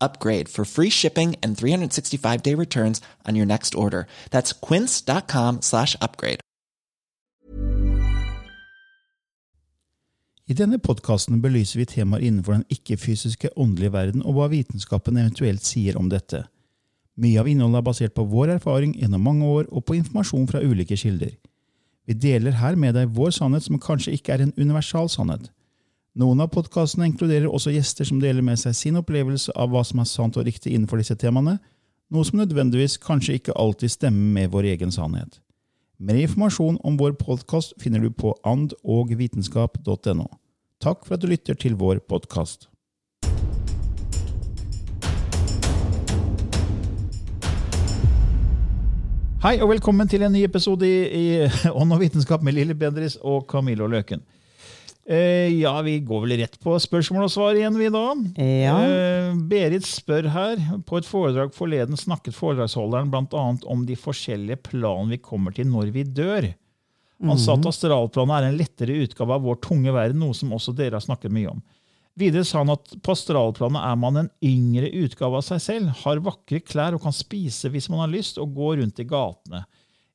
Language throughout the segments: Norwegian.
upgrade for free shipping and 365 day returns on your next order. That's quince.com slash upgrade. I denne podkasten belyser vi temaer innenfor den ikke-fysiske åndelige verden og hva vitenskapen eventuelt sier om dette. Mye av innholdet er basert på vår erfaring gjennom mange år og på informasjon fra ulike kilder. Vi deler her med deg vår sannhet som kanskje ikke er en universal sannhet. Noen av podkastene inkluderer også gjester som deler med seg sin opplevelse av hva som er sant og riktig innenfor disse temaene, noe som nødvendigvis kanskje ikke alltid stemmer med vår egen sannhet. Mer informasjon om vår podkast finner du på andogvitenskap.no. Takk for at du lytter til vår podkast. Hei og velkommen til en ny episode i, Ånd og vitenskap med Lille Bendris og Camillo Løken. Eh, ja, vi går vel rett på spørsmål og svar igjen, vi da. Ja. Eh, Berit spør her. På et foredrag forleden snakket foredragsholderen bl.a. om de forskjellige plan vi kommer til når vi dør. Han sa at astralplanet er en lettere utgave av vår tunge verden, noe som også dere har snakket mye om. Videre sa han at på astralplanet er man en yngre utgave av seg selv, har vakre klær og kan spise hvis man har lyst, og gå rundt i gatene.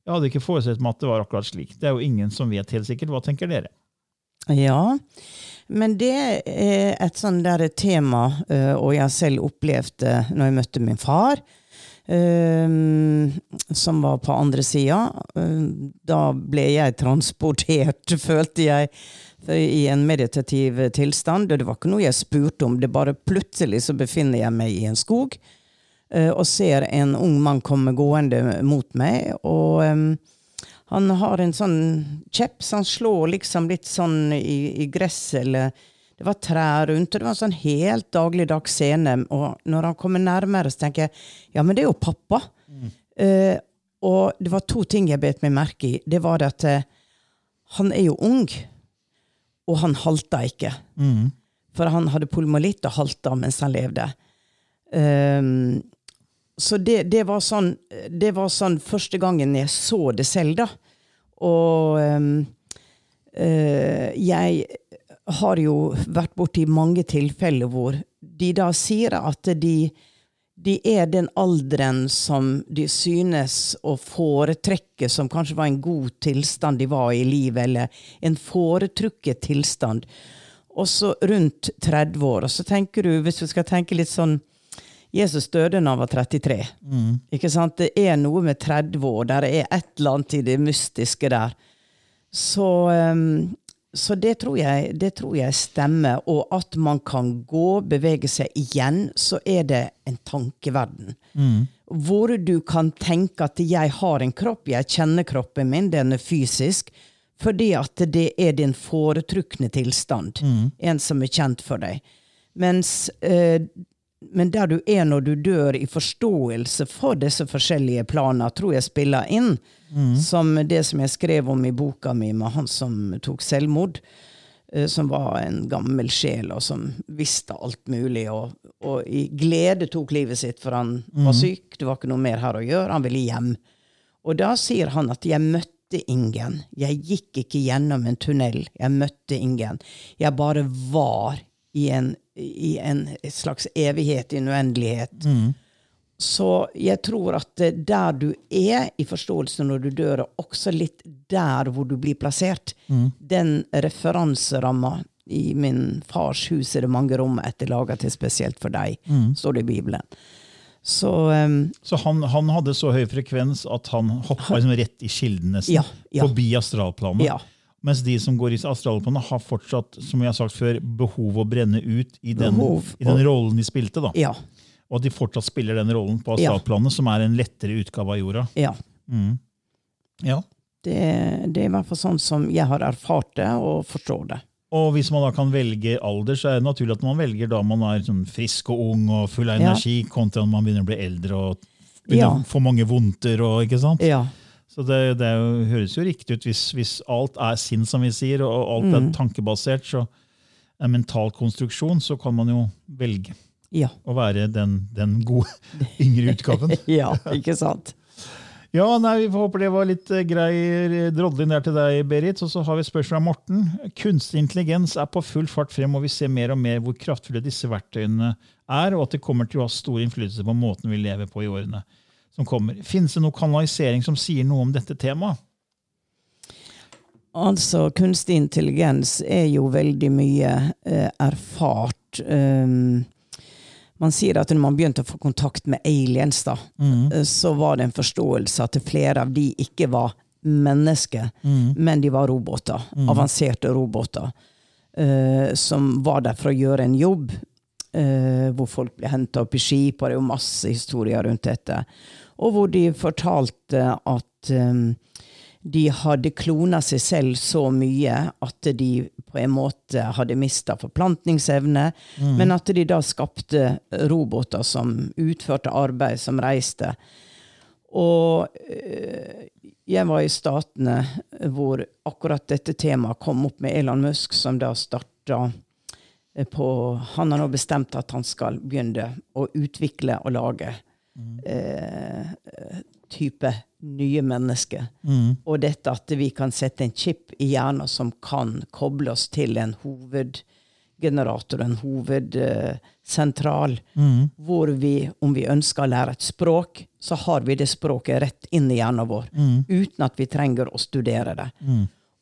Jeg hadde ikke forestilt meg at det var akkurat slik. Det er jo ingen som vet helt sikkert. Hva tenker dere? Ja, men det er et sånn der tema, eh, og jeg selv opplevde når jeg møtte min far, eh, som var på andre sida. Eh, Da ble jeg transportert, følte jeg, i en meditativ tilstand. Og det var ikke noe jeg spurte om, det bare plutselig så befinner jeg meg i en skog og ser en ung mann komme gående mot meg. og han har en sånn kjepp, så han slår liksom litt sånn i, i gress, eller Det var trær rundt, og det var en sånn helt dagligdags scene. Og når han kommer nærmere, så tenker jeg ja, men det er jo pappa. Eh, og det var to ting jeg bet meg merke i. Det var at uh, han er jo ung, og han halta ikke. For han hadde pulmolitt og halta mens han levde. Um, så det, det, var sånn, det var sånn første gangen jeg så det selv, da. Og um, uh, jeg har jo vært borti mange tilfeller hvor de da sier at de, de er den alderen som de synes å foretrekke, som kanskje var en god tilstand de var i livet, eller en foretrukket tilstand. Og så rundt 30 år. Og så tenker du, hvis du skal tenke litt sånn Jesus døde da han var 33. Ikke sant? Det er noe med 30 år. Der er et eller annet i det mystiske der. Så, um, så det, tror jeg, det tror jeg stemmer. Og at man kan gå, bevege seg igjen, så er det en tankeverden. Hvor du kan tenke at 'jeg har en kropp', jeg kjenner kroppen min, den er fysisk. Fordi at det er din foretrukne tilstand. En som er kjent for deg. Mens eh, men der du er når du dør, i forståelse for disse forskjellige planene, tror jeg spiller inn. Som det som jeg skrev om i boka mi med han som tok selvmord. eh, Som var en gammel sjel, og som visste alt mulig. Og, og i glede tok livet sitt, for han var syk. Det var ikke noe mer her å gjøre. Han ville hjem. Og da sier han at 'jeg møtte ingen'. Jeg gikk ikke gjennom en tunnel. Jeg møtte ingen. Jeg bare var i en, i en slags evighet, i en uendelighet. Så jeg tror at der du er i forståelse når du dør, er også litt der hvor du blir plassert. Den referanseramma i min fars hus er det mange rom etter laga til spesielt for deg, står det i Bibelen. Så um, Så han, han hadde så høy frekvens at han hoppa liksom rett i kilden, nesten. Ja, ja. Forbi astralplanet. Ja. Mens de som går i astralplanet, har fortsatt som jeg har sagt før, behov å brenne ut i den, i den rollen de spilte. da. Ja. Og at de fortsatt spiller den rollen på Ja. astralplanet, som er en lettere utgave av jorda. ja. Ja. Det, det er i hvert fall sånn som jeg har erfart det og forstår det. Og hvis man da kan velge alder, så er det naturlig at man velger da man er sånn frisk og ung og full av Ja. energi, kontra når man begynner å bli eldre og begynner Ja. å få mange vondter. og ikke sant? Ja. Så det, det jo, høres jo riktig ut hvis, hvis alt er sinn, som vi sier, og alt Mm. er tankebasert, så en mental konstruksjon, så kan man jo velge Ja. å være den, den gode yngre utgaven. ja, ikke sant? Ja, nei, Vi får håpe det var litt greier grei eh, drodling der til deg, Berit. Og så har vi spørsmål av Morten. Kunstig intelligens er på full fart frem, og vi ser mer og mer hvor kraftfulle disse verktøyene er, og at det kommer til å ha stor innflytelse på måten vi lever på i årene som kommer. Finnes det noe kanalisering som sier noe om dette temaet? Altså, kunstig intelligens er jo veldig mye eh, erfart. Um, man sier at når man begynte å få kontakt med aliens, da, mm. så var det en forståelse at flere av de ikke var mennesker, men de var roboter. Avanserte roboter. Uh, som var der for å gjøre en jobb. Uh, hvor folk ble henta opp i skip, og det er jo masse historier rundt dette. Og hvor de fortalte at um, de hadde klona seg selv så mye at de på en måte hadde mista forplantningsevne, men at de da skapte roboter som utførte arbeid, som reiste. Og eh, jeg var i Statene hvor akkurat dette temaet kom opp med Elon Musk, som da starta på Han har nå bestemt at han skal begynne å utvikle og lage eh, type nye mennesker. Og dette at vi kan sette en chip i hjernen som kan koble oss til en hovedgenerator, en hovedsentral, hvor vi, om vi ønsker å lære et språk, så har vi det språket rett inn i hjernen vår, uten at vi trenger å studere det.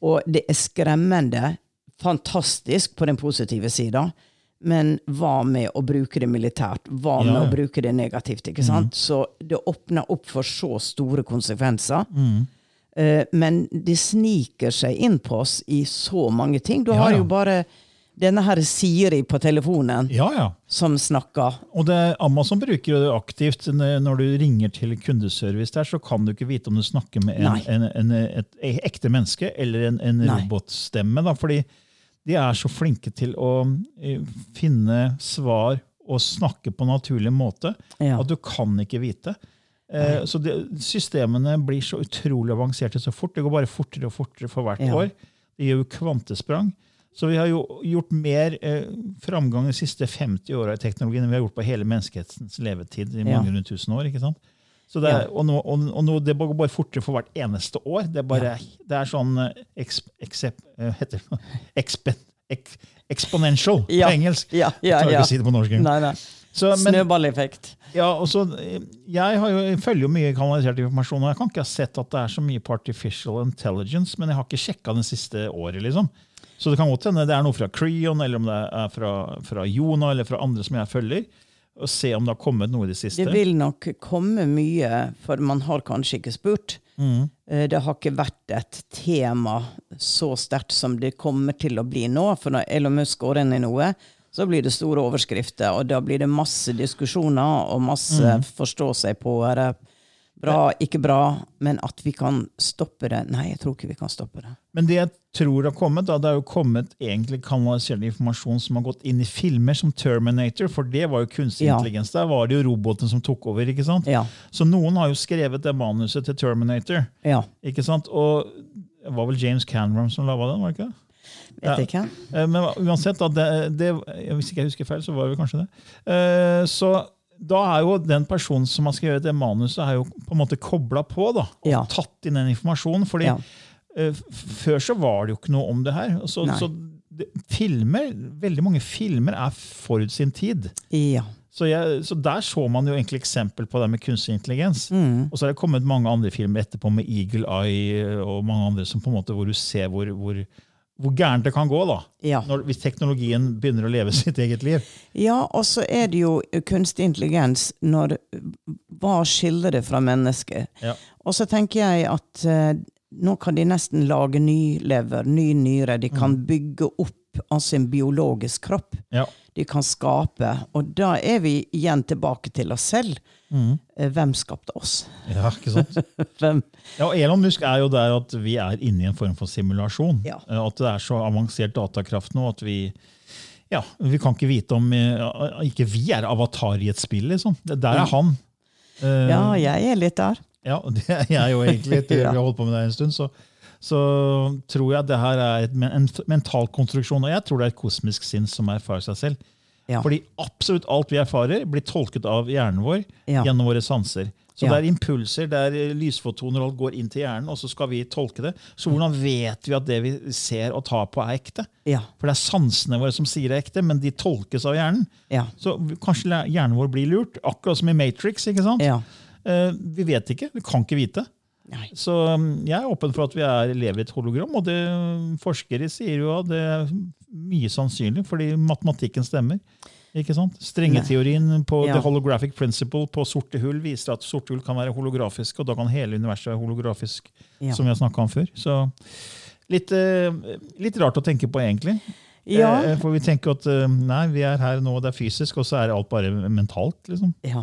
Og det er skremmende, fantastisk på den positive sida, men hva med å bruke det militært? Hva med Ja, å bruke det negativt? ikke sant? Så det åpner opp for så store konsekvenser. Eh, men det sniker seg inn på oss i så mange ting. Du Ja, har jo bare denne her Siri på telefonen Ja, ja. som snakker. Og det, Amazon bruker jo det aktivt. Når du ringer til kundeservice, der, så kan du ikke vite om du snakker med en, en, en, et ekte menneske eller en, en robotstemme. Da, fordi de er så flinke til å eh, finne svar og snakke på en naturlig måte Ja. at du kan ikke vite. Eh, så det, Systemene blir så utrolig avanserte så fort. Det går bare fortere og fortere for hvert Ja. år. Det gjør jo kvantesprang. Så vi har jo gjort mer eh, framgang de siste 50 åra i teknologien enn vi har gjort på hele menneskehetens levetid i Ja. mange rundt tusen år. ikke sant? Så det Ja. og, nå, og, og nå, det går bare fortere for hvert eneste år. Det er, bare, det er sånn eh, eksep, eh, heter det, expe, ex, exponential Ja. på engelsk. Ja, ja, Jeg klarer ja. ikke å si det på norsk. Nei, nei. Så, men, Snøballeffekt. ja, og så, eh, jeg, har jo, jeg følger jo mye kanalisert informasjon, og jeg kan ikke ha sett at det er så mye på artificial intelligence, men jeg har ikke sjekka det siste året. liksom. Så det kan godt hende det er noe fra Creon, eller om det er fra, fra Jona eller fra andre som jeg følger. Og se om det har kommet noe i det siste. Det vil nok komme mye, for man har kanskje ikke spurt. Mm. Eh, Det har ikke vært et tema så sterkt som det kommer til å bli nå. For når Elon Musk går inn i noe, så blir det store overskrifter, og da blir det masse diskusjoner og masse Mm. forstå seg på. Er det bra, ikke bra? Men at vi kan stoppe det Nei, jeg tror ikke vi kan stoppe det. Men det jeg tror har kommet, da, det er jo kommet egentlig kanalisert informasjon som har gått inn i filmer som Terminator, for det var jo kunstig Ja. intelligens. Der var det jo roboten som tok over. ikke sant? Ja. Så noen har jo skrevet det manuset til Terminator. Ja. ikke sant? Og det var vel James Canram som laga den? var det ikke? det? Vet Ja. ikke. Eh, Men uansett, da, det, det, hvis ikke jeg husker feil, så var det kanskje det. Eh, Så da er jo den personen som har skrevet det manuset, er jo på en måte kobla på da, og Ja. tatt inn den informasjonen. fordi Ja. Eh, Før så var det jo ikke noe om det her. Så, så det, filmer, Veldig mange filmer er forut sin tid. Ja. Så, jeg, så der så man jo egentlig eksempel på det med kunstig intelligens. Mm. Og så har det kommet mange andre filmer etterpå med Eagle Eye og mange andre som på en måte hvor du ser hvor, hvor, hvor gærent det kan gå da, Ja. når, hvis teknologien begynner å leve sitt eget liv. Ja, og så er det jo kunstig intelligens når Hva skiller det fra mennesket? Ja. Og så tenker jeg at eh, nå kan de nesten lage ny lever, ny nyre. De kan Mm. bygge opp av en biologisk kropp. Ja. De kan skape. Og da er vi igjen tilbake til oss selv. Mm. Hvem skapte oss? ja, ikke sant? Hvem? Ja, og Elon Musk er jo der at vi er inne i en form for simulasjon. Ja. Eh, At det er så avansert datakraft nå at vi ja, vi kan ikke vite om eh, Ikke vi er avatar i et spill, liksom. Der er han. Eh, Ja, jeg er litt der. Ja, det er jo egentlig. Etter Ja. vi har holdt på med det en stund, så, så tror jeg det her er et, en mental konstruksjon. Og jeg tror det er et kosmisk sinn som erfarer seg selv. Ja. Fordi absolutt alt vi erfarer, blir tolket av hjernen vår Ja. gjennom våre sanser. Så Ja. det er impulser, det er eh, lysfotoner, alt går inn til hjernen, og så skal vi tolke det. Så hvordan vet vi at det vi ser og tar på, er ekte? Ja. For det er sansene våre som sier det er ekte, men de tolkes av hjernen. Ja. Så kanskje hjernen vår blir lurt, akkurat som i Matrix. ikke sant? Eh, vi vet ikke. Vi kan ikke vite. Nei. Så um, jeg er åpen for at vi er, lever i et hologram, og det, um, forskere sier jo at det er mye sannsynlig, fordi matematikken stemmer. Ikke sant? Strengeteorien på Ja. The Holographic Principle på sorte hull viser at sorte hull kan være holografiske, og da kan hele universet være holografisk, Ja. som vi har om før. Så litt, eh, litt rart å tenke på, egentlig. Ja. Eh, For vi tenker at nei, vi er her nå, det er fysisk, og så er alt bare mentalt. liksom. Ja.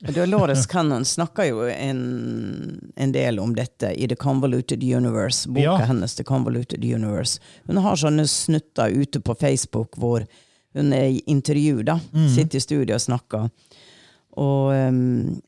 Dolores Cannon snakker jo en, en del om dette i The Convoluted Universe, boka Ja. hennes The Convoluted Universe. Hun har sånne snutter ute på Facebook hvor hun er i intervju, da. Mm. Sitter i studio og snakker. Og, um,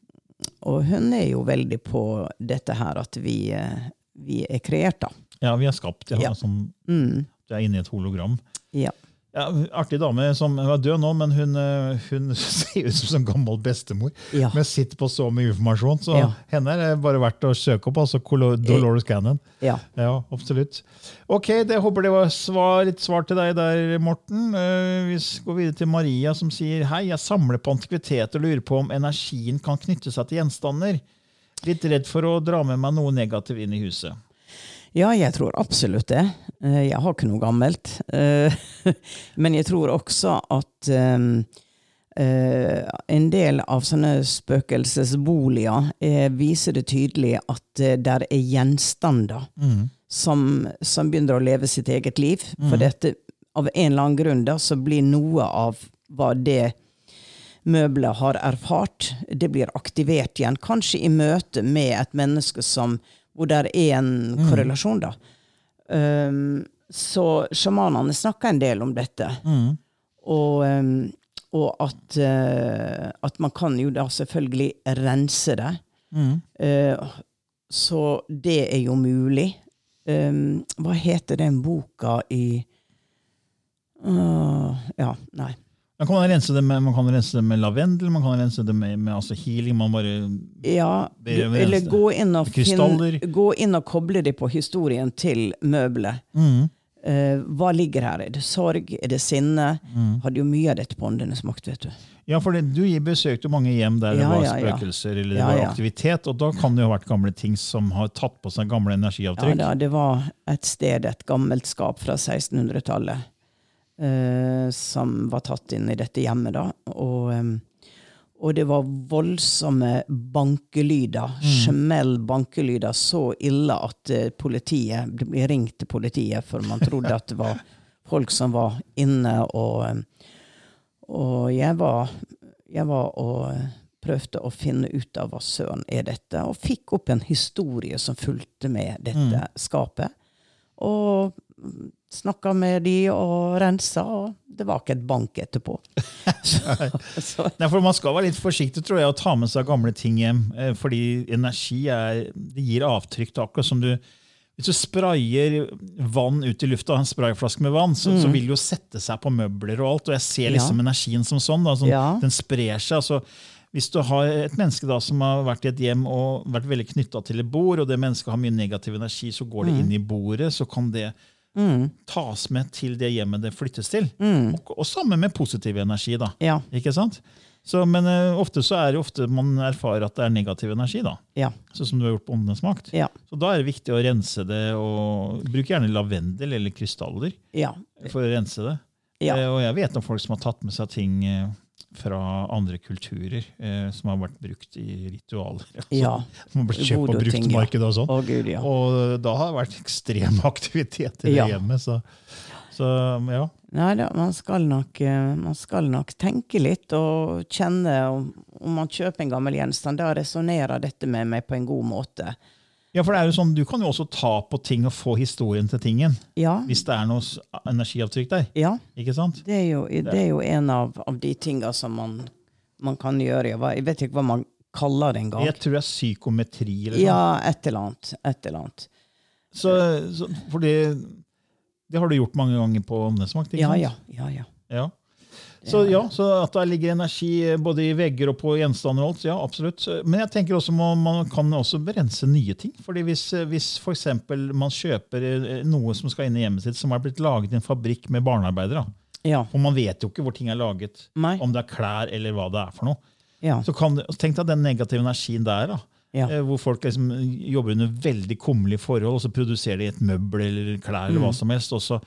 og hun er jo veldig på dette her at vi, eh, vi er kreert, da. Ja, vi er skapt. Ja, Ja. Sånn, Mm. du er inne i et hologram. Ja. Ja, artig dame som er død nå, men hun, eh, hun ser ut som en gammel bestemor. Ja. Men sitter på så mye informasjon, så Ja. henne er det bare verdt å søke opp. altså Colo- Dolores Cannon. ja. Ja, absolutt. Ok, det håper det var svar, litt svar til deg der, Morten. Eh, vi går videre til Maria, som sier hei, jeg samler på antikviteter og lurer på om energien kan knytte seg til gjenstander. Litt redd for å dra med meg noe negativt inn i huset. Ja, jeg tror absolutt det. Eh, Jeg har ikke noe gammelt. Eh, Men jeg tror også at um, eh, en del av sånne spøkelsesboliger viser det tydelig at det er gjenstander som, som begynner å leve sitt eget liv. For dette, av en eller annen grunn da, så blir noe av hva det møbelet har erfart, det blir aktivert igjen. Kanskje i møte med et menneske som, hvor det er en korrelasjon, da. Um, så sjamanene snakker en del om dette. Og, um, og at, uh, at man kan jo da selvfølgelig rense det. Uh, så det er jo mulig. Um, hva heter den boka i uh, Ja, nei. Man kan rense det med, man kan rense det med lavendel, man kan rense det med, med altså healing. man bare... Ja, er eller gå inn, og finne, gå inn og koble det på historien til møbelet. Eh, hva ligger her? Er det sorg? Er det sinne? Hadde jo mye av dette på Åndenes makt, vet du. Ja, for det, Du besøkte jo mange hjem der det Ja, var ja, ja. spøkelser eller det Ja, var ja. aktivitet, og da kan det jo ha vært gamle ting som har tatt på seg gamle Ja, energiavtrykk. da, det var et sted, et gammelt skap fra 1600-tallet, eh, som var tatt inn i dette hjemmet. da. Og, og det var voldsomme bankelyder. Smell bankelyder. Så ille at eh, politiet Det ble ringt til politiet, for man trodde at det var folk som var inne. Og, og jeg var, jeg var og prøvde å finne ut av hva søren er dette, og fikk opp en historie som fulgte med dette skapet. Og snakka med de og rensa, og det var ikke et bank etterpå. så, så, Nei, for Man skal være litt forsiktig tror jeg, å ta med seg gamle ting hjem. eh, Fordi energi er, det gir avtrykk. Er akkurat som du, Hvis du sprayer vann ut i lufta, en sprayflaske med vann, så, så vil det jo sette seg på møbler og alt. Og jeg ser liksom Ja. energien som sånn. Da, sånn Ja. Den sprer seg. altså hvis du har et menneske da som har vært i et hjem og vært veldig knytta til et bord, og det mennesket har mye negativ energi, så går det inn i bordet, så kan det tas med til det hjemmet det flyttes til. Og, og sammen med positiv energi. da. ja, Ikke sant? Så, men uh, ofte så er det ofte man erfarer at det er negativ energi. da. ja, Sånn som du har gjort på Åndenes makt. ja, Så da er det viktig å rense det. og Bruk gjerne lavendel eller krystaller ja. for å rense det. Ja. Uh, Og jeg vet om folk som har tatt med seg ting eh, fra andre kulturer eh, som har vært brukt i ritualer. Altså, Ja. Som har blitt kjøpt på bruktmarkedet og sånn. Gud, ja. Og da har det vært ekstrem aktivitet i det Ja. hjemmet. Så, så ja. Nei da, man skal, nok, eh, man skal nok tenke litt og kjenne om, om man kjøper en gammel gjenstand. Da resonnerer dette med meg på en god måte. Ja, for det er jo sånn, Du kan jo også ta på ting og få historien til tingen. Ja, Hvis det er noe energiavtrykk der. ja Ikke sant? det, er jo, det er jo en av, av de tinga som man, man kan gjøre. Jeg, vet- ikke hva man kaller det engang. Jeg tror det er psykometri. eller sånn. Ja, et eller annet. Et eller annet. Så, så, for det, det har du gjort mange ganger på åndesmakt? Ja, ja, ja, ja. Ja. Så ja, så at det ligger energi eh, både i vegger og på gjenstander, og alt, ja, absolutt. Men jeg tenker også man, man kan også berense nye ting. Fordi Hvis, eh, hvis for eksempel man kjøper eh, noe som skal inn i hjemmet sitt, som er blitt laget i en fabrikk med barnearbeidere, Ja. og man vet jo ikke hvor ting er laget, Nei. om det er klær eller hva det er for noe, Ja. så kan det, tenk deg den negative energien der. da. Ja. Hvor folk liksom jobber under veldig kummerlige forhold, og så produserer de et møbel eller klær. eller hva som helst, så,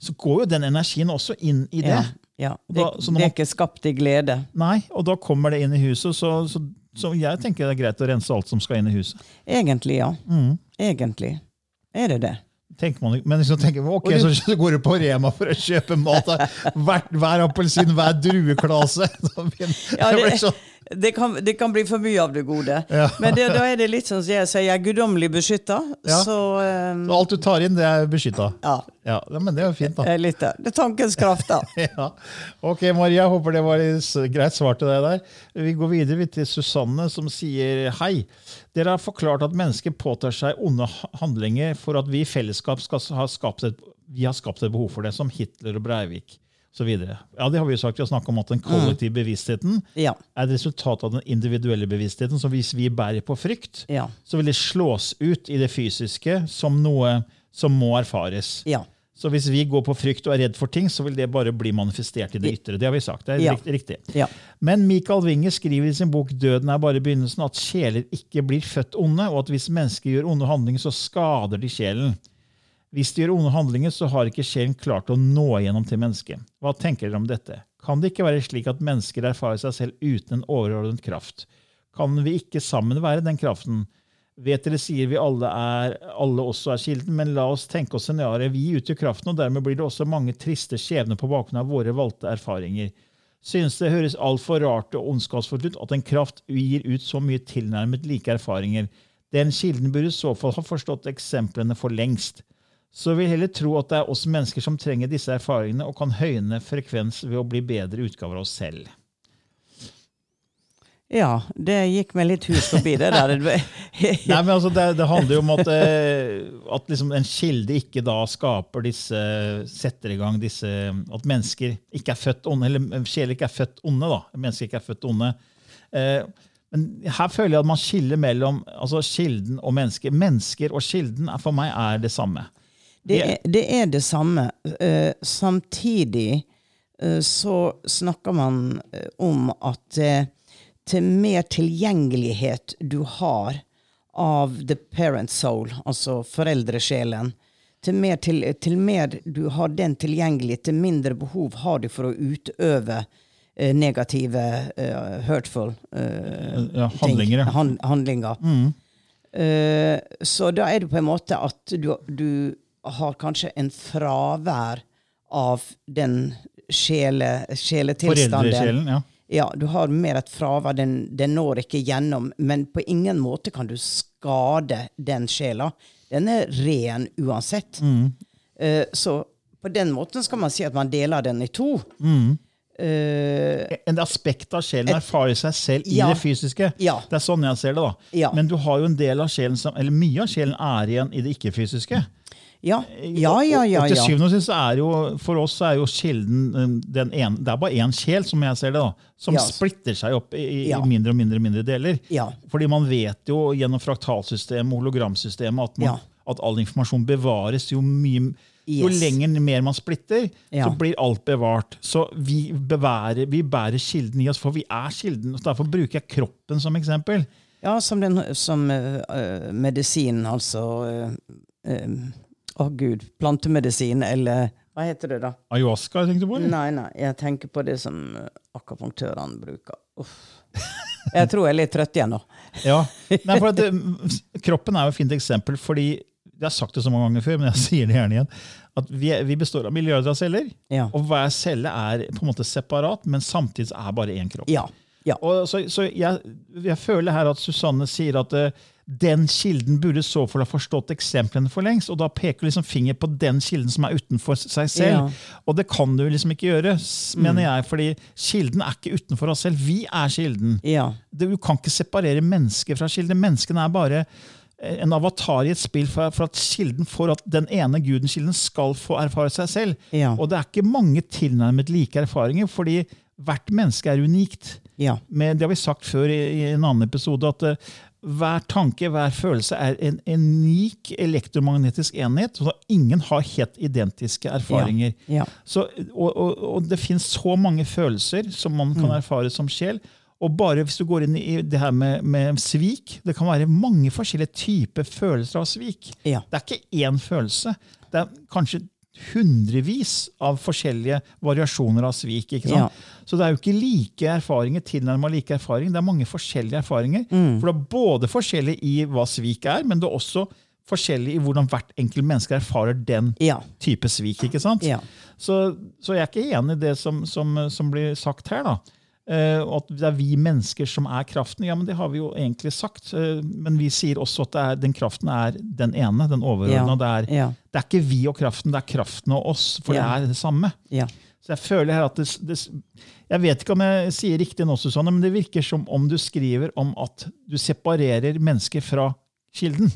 så går jo den energien også inn i det. Ja. Ja. Det, Da- man, det er ikke skapt i glede. Nei, og da kommer det inn i huset, så, så, så jeg tenker det er greit å rense alt som skal inn i huset. Egentlig, ja. Mm. Egentlig er det det. Tenker man, men liksom tenker man, ok, du- så, går du på Rema for å kjøpe mat. Hver, hver appelsin, hver drueklase. Ja, det blir det, sånn, det, kan, det kan bli for mye av det gode. Ja. Men det, da er det litt sånn som jeg sier, jeg er guddommelig beskytta. Ja. Så um, så alt du tar inn, det er beskytta. ja, Ja, men det er jo fint, da. litt der. Det er tankens kraft, da. Ja. Ok, Maria, håper det var et greit svar til deg der. Vi går videre til Susanne, som sier hei. Dere har forklart at mennesker påtar seg onde handlinger for at vi i fellesskap skal ha skapt et, vi har skapt et behov for det, som Hitler og Breivik osv. Ja, det har vi jo sagt. Vi har snakket om at den kollektive bevisstheten Ja. er et resultat av den individuelle bevisstheten. Så hvis vi bærer på frykt, Ja. så vil det slås ut i det fysiske som noe som må erfares. Ja. Så hvis vi går på frykt og er redd for ting, så vil det bare bli manifestert i det ytre. Det har vi sagt. Det er Ja. riktig. Ja. Men Michael Winger skriver i sin bok 'Døden er bare begynnelsen' at sjeler ikke blir født onde, og at hvis mennesker gjør onde handlinger, så skader de sjelen. Hvis de gjør onde handlinger, så har ikke sjelen klart å nå igjennom til mennesket. Hva tenker dere om dette? Kan det ikke være slik at mennesker erfarer seg selv uten en overordnet kraft? Kan vi ikke sammen være den kraften? Vet dere sier vi alle, er, alle også er kilden, men la oss tenke oss scenarioet. Vi utgjør kraften, og dermed blir det også mange triste skjebner på bakgrunn av våre valgte erfaringer. Synes det høres altfor rart og ondskapsfullt ut at en kraft gir ut så mye tilnærmet like erfaringer. Den kilden burde i så fall ha forstått eksemplene for lengst. Så vil heller tro at det er oss mennesker som trenger disse erfaringene og kan høyne frekvens ved å bli bedre utgaver av oss selv. ja. Det gikk meg litt hus forbi, det der. Nei, men altså, det, det handler jo om at, eh, at liksom en kilde ikke da skaper disse Setter i gang disse At mennesker ikke er født onde, eller sjeler ikke er født onde. da, Mennesker ikke er født onde. Eh, men her føler jeg at man skiller mellom altså kilden og mennesker. Mennesker og kilden er, for meg er det samme. Det er, det er det samme. Uh, samtidig uh, så snakker man eh, om at uh, til mer tilgjengelighet du har av the parent soul, altså foreldresjelen, til mer, til, til mer du har den tilgjengelig, til mindre behov har du for å utøve negative, hurtful eh, Ja, handlinger, ting, hand, handlinger. Eh, så da er det på en måte at du, du har kanskje en fravær av den sjele, sjeletilstanden. Foreldresjelen, ja. Ja, du har mer et fravær. Den, den når ikke gjennom. Men på ingen måte kan du skade den sjela. Den er ren uansett. Eh, så på den måten skal man si at man deler den i to. Eh, En aspekt av sjelen erfarer seg selv i Ja. det fysiske. Ja. Det er sånn jeg ser det. da. Ja. Men du har jo en del av sjelen som, eller mye av sjelen er igjen i det ikke-fysiske. Ja. ja, ja, ja. Og til syvende og sist er jo, for oss er jo kilden um, den ene, Det er bare én sjel, som jeg ser det, da, som yes. splitter seg opp i, i Ja. mindre og mindre mindre deler. Ja. Fordi man vet jo gjennom fraktalsystemet og hologramsystemet at, man, at all informasjon bevares jo mye Jo lenger mer man splitter, Ja. så blir alt bevart. Så vi, beværer, vi bærer kilden i oss, for vi er kilden. og Derfor bruker jeg kroppen som eksempel. Ja, som, den, som uh, eh, medisin, altså Uh, eh, Å gud, plantemedisin eller Hva heter det, da? Ayahuasca, tenkte du på? eller? Nei, nei, jeg tenker på det som eh, akupunktørene bruker. Uff. Jeg tror jeg er litt trøtt igjen nå. Ja. Nei, for det, kroppen er jo et fint eksempel, fordi jeg har sagt det så mange ganger før, men jeg sier det gjerne igjen, at vi, vi består av milliarder av celler, Ja. og hver celle er på en måte separat, men samtidig er bare én kropp. Ja. ja. Og så, så jeg, jeg føler her at Susanne sier at eh, den kilden burde så fall ha forstått eksemplene for lengst, og da peker liksom finger på den kilden som er utenfor seg selv. Ja. Mm. Og det kan du liksom ikke gjøre, mener jeg, fordi kilden er ikke utenfor oss selv. Vi er kilden. ja. Du kan ikke separere mennesker fra kilden. Menneskene er bare eh, en avatar i et spill for, for at kilden for at den ene guden kilden skal få erfare seg selv. Ja. Og det er ikke mange tilnærmet like erfaringer, fordi hvert menneske er unikt. Ja. Men det har vi sagt før i, i en annen episode, at eh, hver tanke, hver følelse er en unik elektromagnetisk enhet. Så ingen har helt identiske erfaringer. Ja. Så, og, og, og det finnes så mange følelser som man kan erfare som sjel. Og bare hvis du går inn i det her med, med svik Det kan være mange forskjellige typer følelser av svik. Ja. Det er ikke én følelse. Det er kanskje hundrevis av forskjellige variasjoner av svik. ikke sant? Ja. Så det er jo ikke like erfaringer, tilnærmet like erfaring. Det er mange forskjellige erfaringer. Mm. For det er både forskjellig i hva svik er, men det er også forskjellig i hvordan hvert enkelt menneske erfarer den Ja. type svik. ikke sant? Ja. Så, så jeg er ikke enig i det som, som, som blir sagt her. da. Eh, og at det er vi mennesker som er kraften. Ja, men det har vi jo egentlig sagt. Eh, men vi sier også at det er, den kraften er den ene, den overordna. Ja. Det, Ja. det er ikke vi og kraften, det er kraften og oss. For Ja. det er det samme. Ja. Så jeg føler her at det, det, Jeg vet ikke om jeg sier riktig nå, Susanne, men det virker som om du skriver om at du separerer mennesker fra kilden.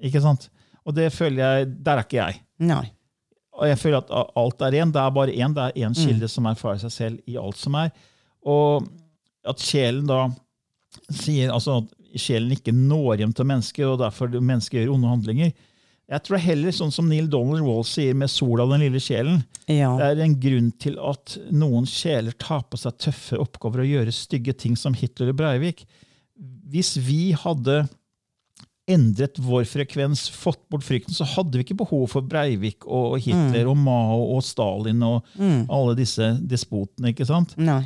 Ikke sant? Og det føler jeg Der er ikke jeg. Nei. Og jeg føler at alt er én. Det er bare én. Det er én kilde som erfarer seg selv i alt som er. Og at sjelen da sier altså at sjelen ikke når hjem til mennesket, og derfor mennesket gjør onde handlinger. Jeg tror heller, sånn som Neil Donald Wall sier med 'Sola den lille sjelen', Ja. det er en grunn til at noen sjeler tar på seg tøffe oppgaver og gjør stygge ting som Hitler og Breivik. Hvis vi hadde endret vår frekvens, fått bort frykten, så hadde vi ikke behov for Breivik og Hitler og Mao og Stalin og alle disse despotene. ikke sant? Nei.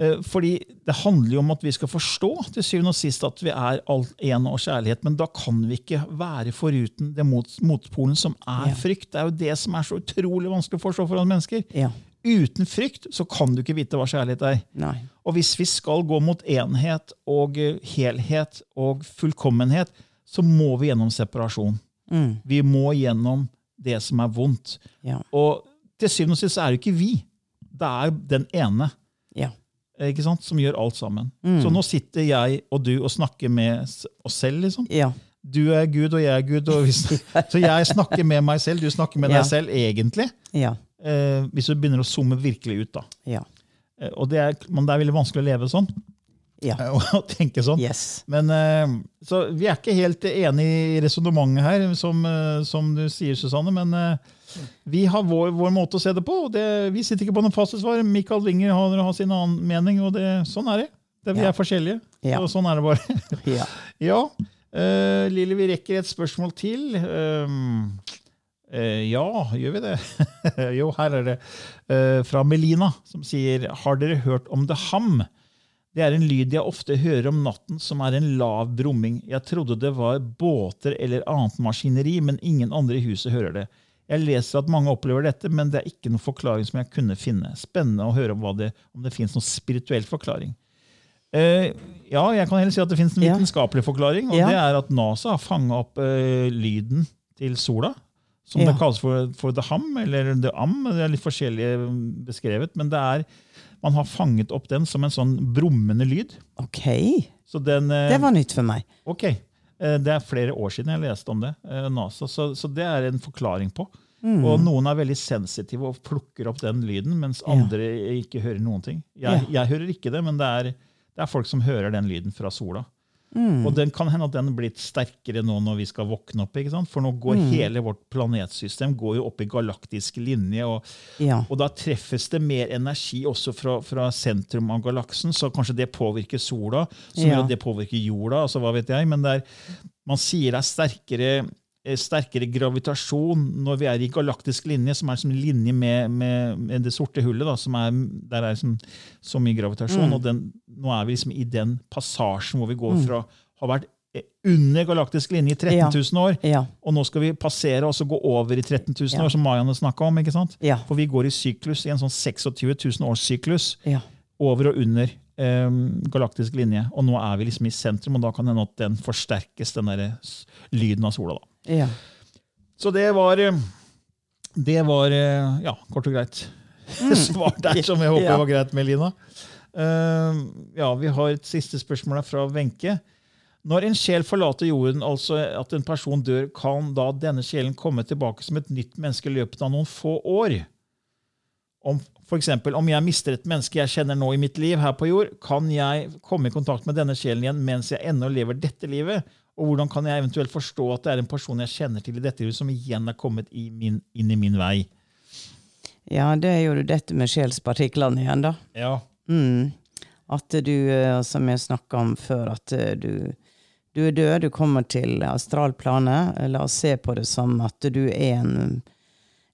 Eh, Fordi det handler jo om at vi skal forstå til syvende og sist at vi er alt en og kjærlighet, men da kan vi ikke være foruten det mot, motpolen som er Ja. frykt. Det er jo det som er så utrolig vanskelig å forstå for alle mennesker. Ja. Uten frykt så kan du ikke vite hva kjærlighet er. Nei. Og hvis vi skal gå mot enhet og eh, helhet og fullkommenhet, så må vi gjennom separasjon. Mm. Vi må gjennom det som er vondt. Ja. Og til syvende og sist er det ikke vi. Det er den ene Ja. Eh, ikke sant, som gjør alt sammen. Mm. Så nå sitter jeg og du og snakker med oss selv. liksom. Ja. Du er Gud, og jeg er Gud. Hvis, så jeg snakker med meg selv, du snakker med Ja. deg selv, egentlig. Ja. Eh, hvis du begynner å zoome virkelig ut. da. Ja. Eh, og det er, men det er veldig vanskelig å leve sånn. Ja. Og tenke sånn. Yes. Men, eh, så vi er ikke helt enige i resonnementet her, som, eh, som du sier, Susanne. Men eh, vi har vår, vår måte å se det på. og det, Vi sitter ikke på noen fasitsvar. Michael Winger har, har sin annen mening, og det, sånn er det. det vi Ja. er forskjellige. Ja. og sånn er det bare. Ja. ja. Uh, Lille, vi rekker et spørsmål til. Um, uh, ja, gjør vi det? jo, her er det. Uh, fra Melina, som sier Har dere hørt om The Ham? Det er en lyd jeg ofte hører om natten, som er en lav brumming. Jeg trodde det var båter eller annet maskineri, men ingen andre i huset hører det. Jeg leser at mange opplever dette, men det er ikke noen forklaring som jeg kunne finne. Spennende å høre om, det, om det finnes noen spirituell forklaring. Eh, ja, jeg kan heller si at det finnes en vitenskapelig forklaring, og Ja. det er at NASA har fanga opp eh, lyden til sola. Som Ja. det kalles for, for the ham, eller the am. Det er litt forskjellig mm, beskrevet, men det er, man har fanget opp den som en sånn brummende lyd. Ok. Så den, eh, Det var nytt for meg. Ok, Det er flere år siden jeg leste om det. eh, NASA, så, så det er en forklaring på. Mm. Og noen er veldig sensitive og plukker opp den lyden, mens Ja. andre ikke hører noen ting. Jeg, Ja. jeg hører ikke det, men det er, det er folk som hører den lyden fra sola. Mm. Og den kan hende at den er blitt sterkere nå når vi skal våkne opp. For nå går Mm. hele vårt planetsystem går jo opp i galaktisk linje. og Ja. og da treffes det mer energi også fra, fra sentrum av galaksen, så kanskje det påvirker sola, som Ja. gjør at det påvirker jorda. altså hva vet jeg, Men det er, man sier det er sterkere sterkere gravitasjon når vi er i galaktisk linje, som er som linje med, med, med det sorte hullet. Da, som er, der er som, så mye gravitasjon. og den, Nå er vi liksom i den passasjen hvor vi går fra å ha vært eh, under galaktisk linje i 13 000 år, Ja. og nå skal vi passere og så gå over i 13 000 Ja. år, som Mayaene snakka om. ikke sant? Ja. For vi går i syklus, i en sånn 26 000 års syklus Ja. over og under eh, galaktisk linje. Og nå er vi liksom i sentrum, og da kan det hende at den forsterkes, den der lyden av sola. da. Ja. Så det var eh, Det var, eh, ja, kort og greit, svar der, som jeg håper Mm. Ja. var greit med Lina. Eh, ja, Vi har et siste spørsmål her fra Wenche. Når en sjel forlater jorden, altså at en person dør, kan da denne sjelen komme tilbake som et nytt menneske i løpet av noen få år? Om, for eksempel, om jeg mister et menneske jeg kjenner nå i mitt liv her på jord, kan jeg komme i kontakt med denne sjelen igjen mens jeg ennå lever dette livet? Og hvordan kan jeg eventuelt forstå at det er en person jeg kjenner til i dette som igjen er kommet i min, inn i min vei? ja, det er jo dette med sjelspartiklene igjen, da. Ja. Mm. At du, eh, som jeg snakka om før, at eh, du, du er død, du kommer til astralplanet. La oss se på det som at du er en,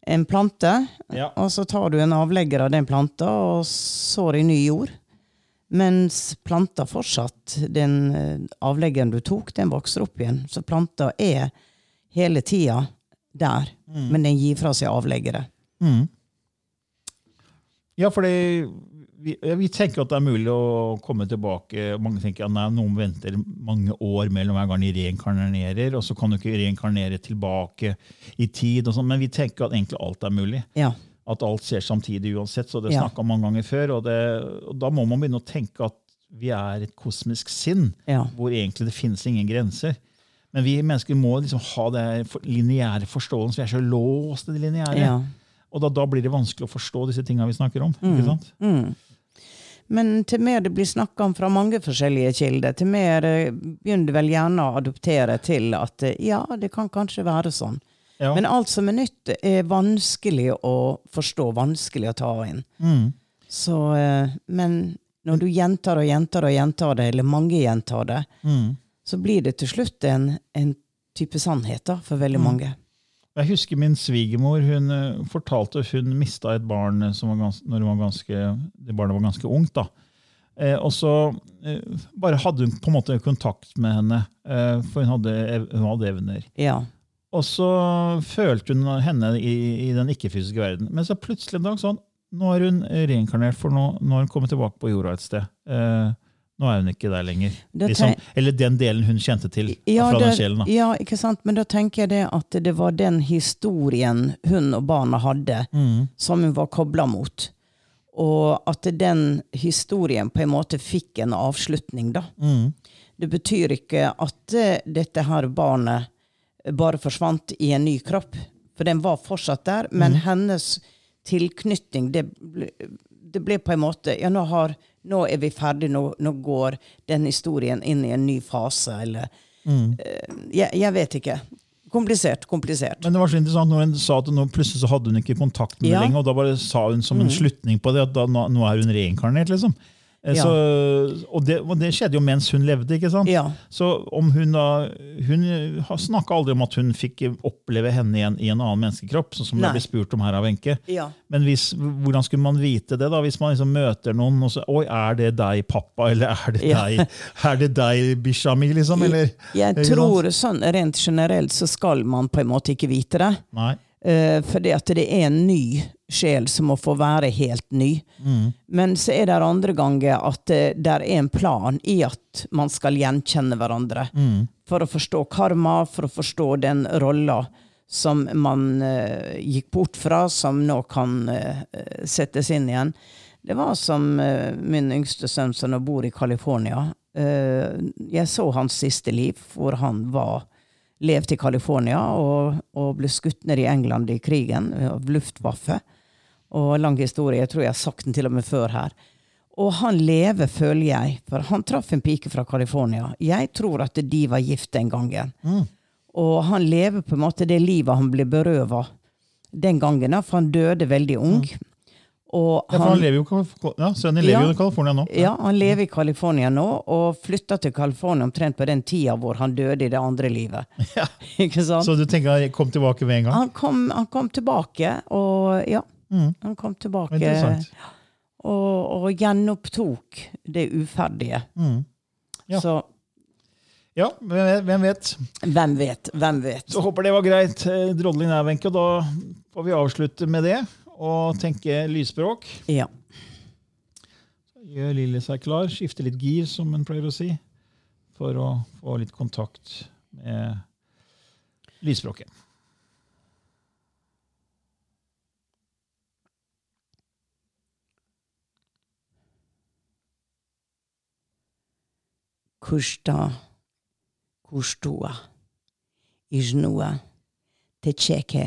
en plante, Ja. og så tar du en avlegger av den planta og sår i ny jord. Mens planta fortsatt, den eh, avleggeren du tok, den vokser opp igjen. Så planta er hele tida der, men den gir fra seg avleggere. Mm. Ja, for vi, vi tenker at det er mulig å komme tilbake. Mange tenker at nei, noen venter mange år mellom hver gang de reinkarnerer, og så kan du ikke reinkarnere tilbake i tid. Og sånn, men vi tenker at egentlig alt er mulig. Ja. At alt skjer samtidig uansett. så Det Ja. snakka mange ganger før. Og, det, og da må man begynne å tenke at vi er et kosmisk sinn, Ja. hvor egentlig det finnes ingen grenser. Men vi mennesker må liksom ha det lineære forståelsen. Vi er så låst i det lineære. ja. Og da, da blir det vanskelig å forstå disse tinga vi snakker om. ikke sant? Mm. Men til mer det blir snakka om fra mange forskjellige kilder, til mer eh, begynner du vel gjerne å adoptere til at eh, ja, det kan kanskje være sånn. Ja. Men alt som er nytt, er vanskelig å forstå, vanskelig å ta inn. mm. Så, eh, men når du gjentar og gjentar og gjentar det, eller mange gjentar det, Mm. så blir det til slutt en, en type sannhet da, for veldig mange. Jeg husker min svigermor. Hun fortalte fortalte hun mista et barn eh, som var gans, når hun var ganske, det barnet var ganske ungt. da. Eh, og så eh, bare hadde hun på en måte kontakt med henne, eh, for hun hadde, hun hadde evner. Ja. Og så følte hun henne i, i den ikke-fysiske verden. Men så plutselig en dag sånn Nå er hun reinkarnert, for nå, nå har hun kommet tilbake på jorda et sted. Eh, nå er hun ikke der lenger. Liksom, eller den delen hun kjente til Ja, fra den sjelen. da. ja, ikke sant? Men da tenker jeg det at det var den historien hun og barna hadde, Mm. som hun var kobla mot. Og at den historien på en måte fikk en avslutning, da. Mm. Det betyr ikke at eh, dette her barnet bare forsvant i en ny kropp. For den var fortsatt der, men hennes tilknytning, det ble, det ble på en måte Ja, nå, har, nå er vi ferdige. nå, nå går den historien inn i en ny fase, eller mm. jeg, jeg vet ikke. Komplisert, komplisert. Men det var så interessant når hun sa at nå plutselig så hadde hun ikke kontakt med Ja. Mm. lenger, og da bare sa hun som en slutning på det at da, nå, nå er hun reinkarnert. liksom. Eh, Ja. Så, og, det, og det skjedde jo mens hun levde. ikke sant? Ja. Så om hun da Hun snakka aldri om at hun fikk oppleve henne igjen i en annen menneskekropp, sånn som det ble spurt om her av Wenche. Ja. Men hvis, hvordan skulle man vite det, da, hvis man liksom møter noen og så Oi, er det deg, pappa? Eller er det deg, er det deg bikkja mi? Liksom, eller? Jeg jeg tror sånn rent generelt så skal man på en måte ikke vite det. Nei. Uh, fordi at det er en ny sjel som må få være helt ny. Men så er det andre ganger at det er en plan i at man skal gjenkjenne hverandre. For å forstå karma, for å forstå den rolla som man uh, gikk bort fra, som nå kan uh, settes inn igjen. Det var som eh, min yngste sønn som nå bor i California. Eh, jeg så hans siste liv, hvor han var levde i California og, og ble skutt ned i England i krigen av Luftwaffe. Og lang historie, jeg tror jeg har sagt den til og med før her. Og han lever, føler jeg, for han traff en pike fra California. Jeg tror at de var gift den gangen. Og han lever på en måte det livet han ble berøva den gangen, for han døde veldig ung. Og Ja, han lever jo, ja, Sønnen lever jo i California nå. ja, han lever i California nå, og flytta til California omtrent på den tida hvor han døde i det andre livet. Ja. Ikke sant? Så du tenker han kom tilbake med en gang? Han kom, han kom tilbake, og ja. Mm. Han kom tilbake og, og gjenopptok det uferdige. Mm. Ja. Så Ja, hvem vet? Hvem vet? hvem vet? Så håper det var greit. eh, Drodling der, Wenche. og Da får vi avslutte med det og tenke lysspråk. Ja. Gjør Lille seg klar, skifte litt gir, som en pleier å si, for å få litt kontakt med lysspråket. Kushta, kushtua, ijnua, techeke,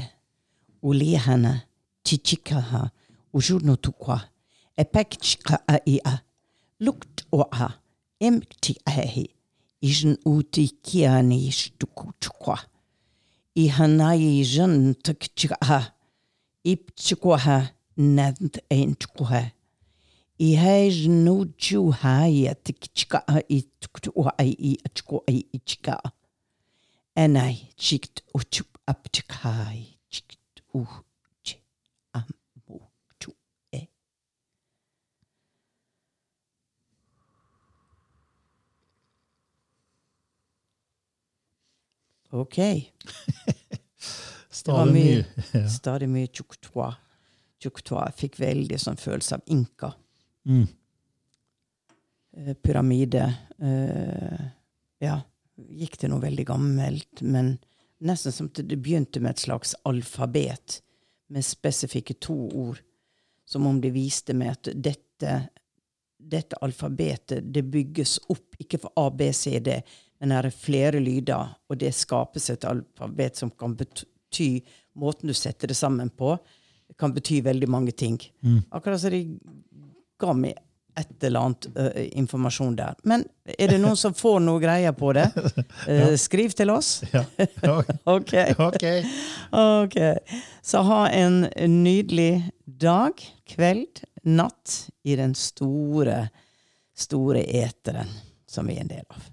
ulihana, chichikaha, ujunutukwa, epekchika aia, lukt oa, emti ahi, ijn uti kiani stukutukwa, ihanai jan tukchika, ipchikwaha, nant eintukwa, i hej nu ju haya tikchika i tuktu ai i achko ai ichika. Enai chikt uchup apchikai chikt u Ok. Stadig mye, mye. stadig mye tjuktwa. Tjuktwa. Fikk veldig sånn følelse av inka. Mm. Eh, pyramide. Uh, ja, gikk til noe veldig gammelt, men nesten som det begynte med et slags alfabet med spesifikke to ord. Som om det viste meg at dette, dette alfabetet det bygges opp, ikke for A, B, C, D, men her er flere lyder, og det skapes et alfabet som kan bety Måten du setter det sammen på, kan bety veldig mange ting. Akkurat som de ga meg et eller annet uh, informasjon der. Men er det noen som får noe greier på det? Eh, skriv til oss. Ja. Ok. Ok. ok. Så ha en nydelig dag, kveld, natt i den store, store eteren som vi er en del av.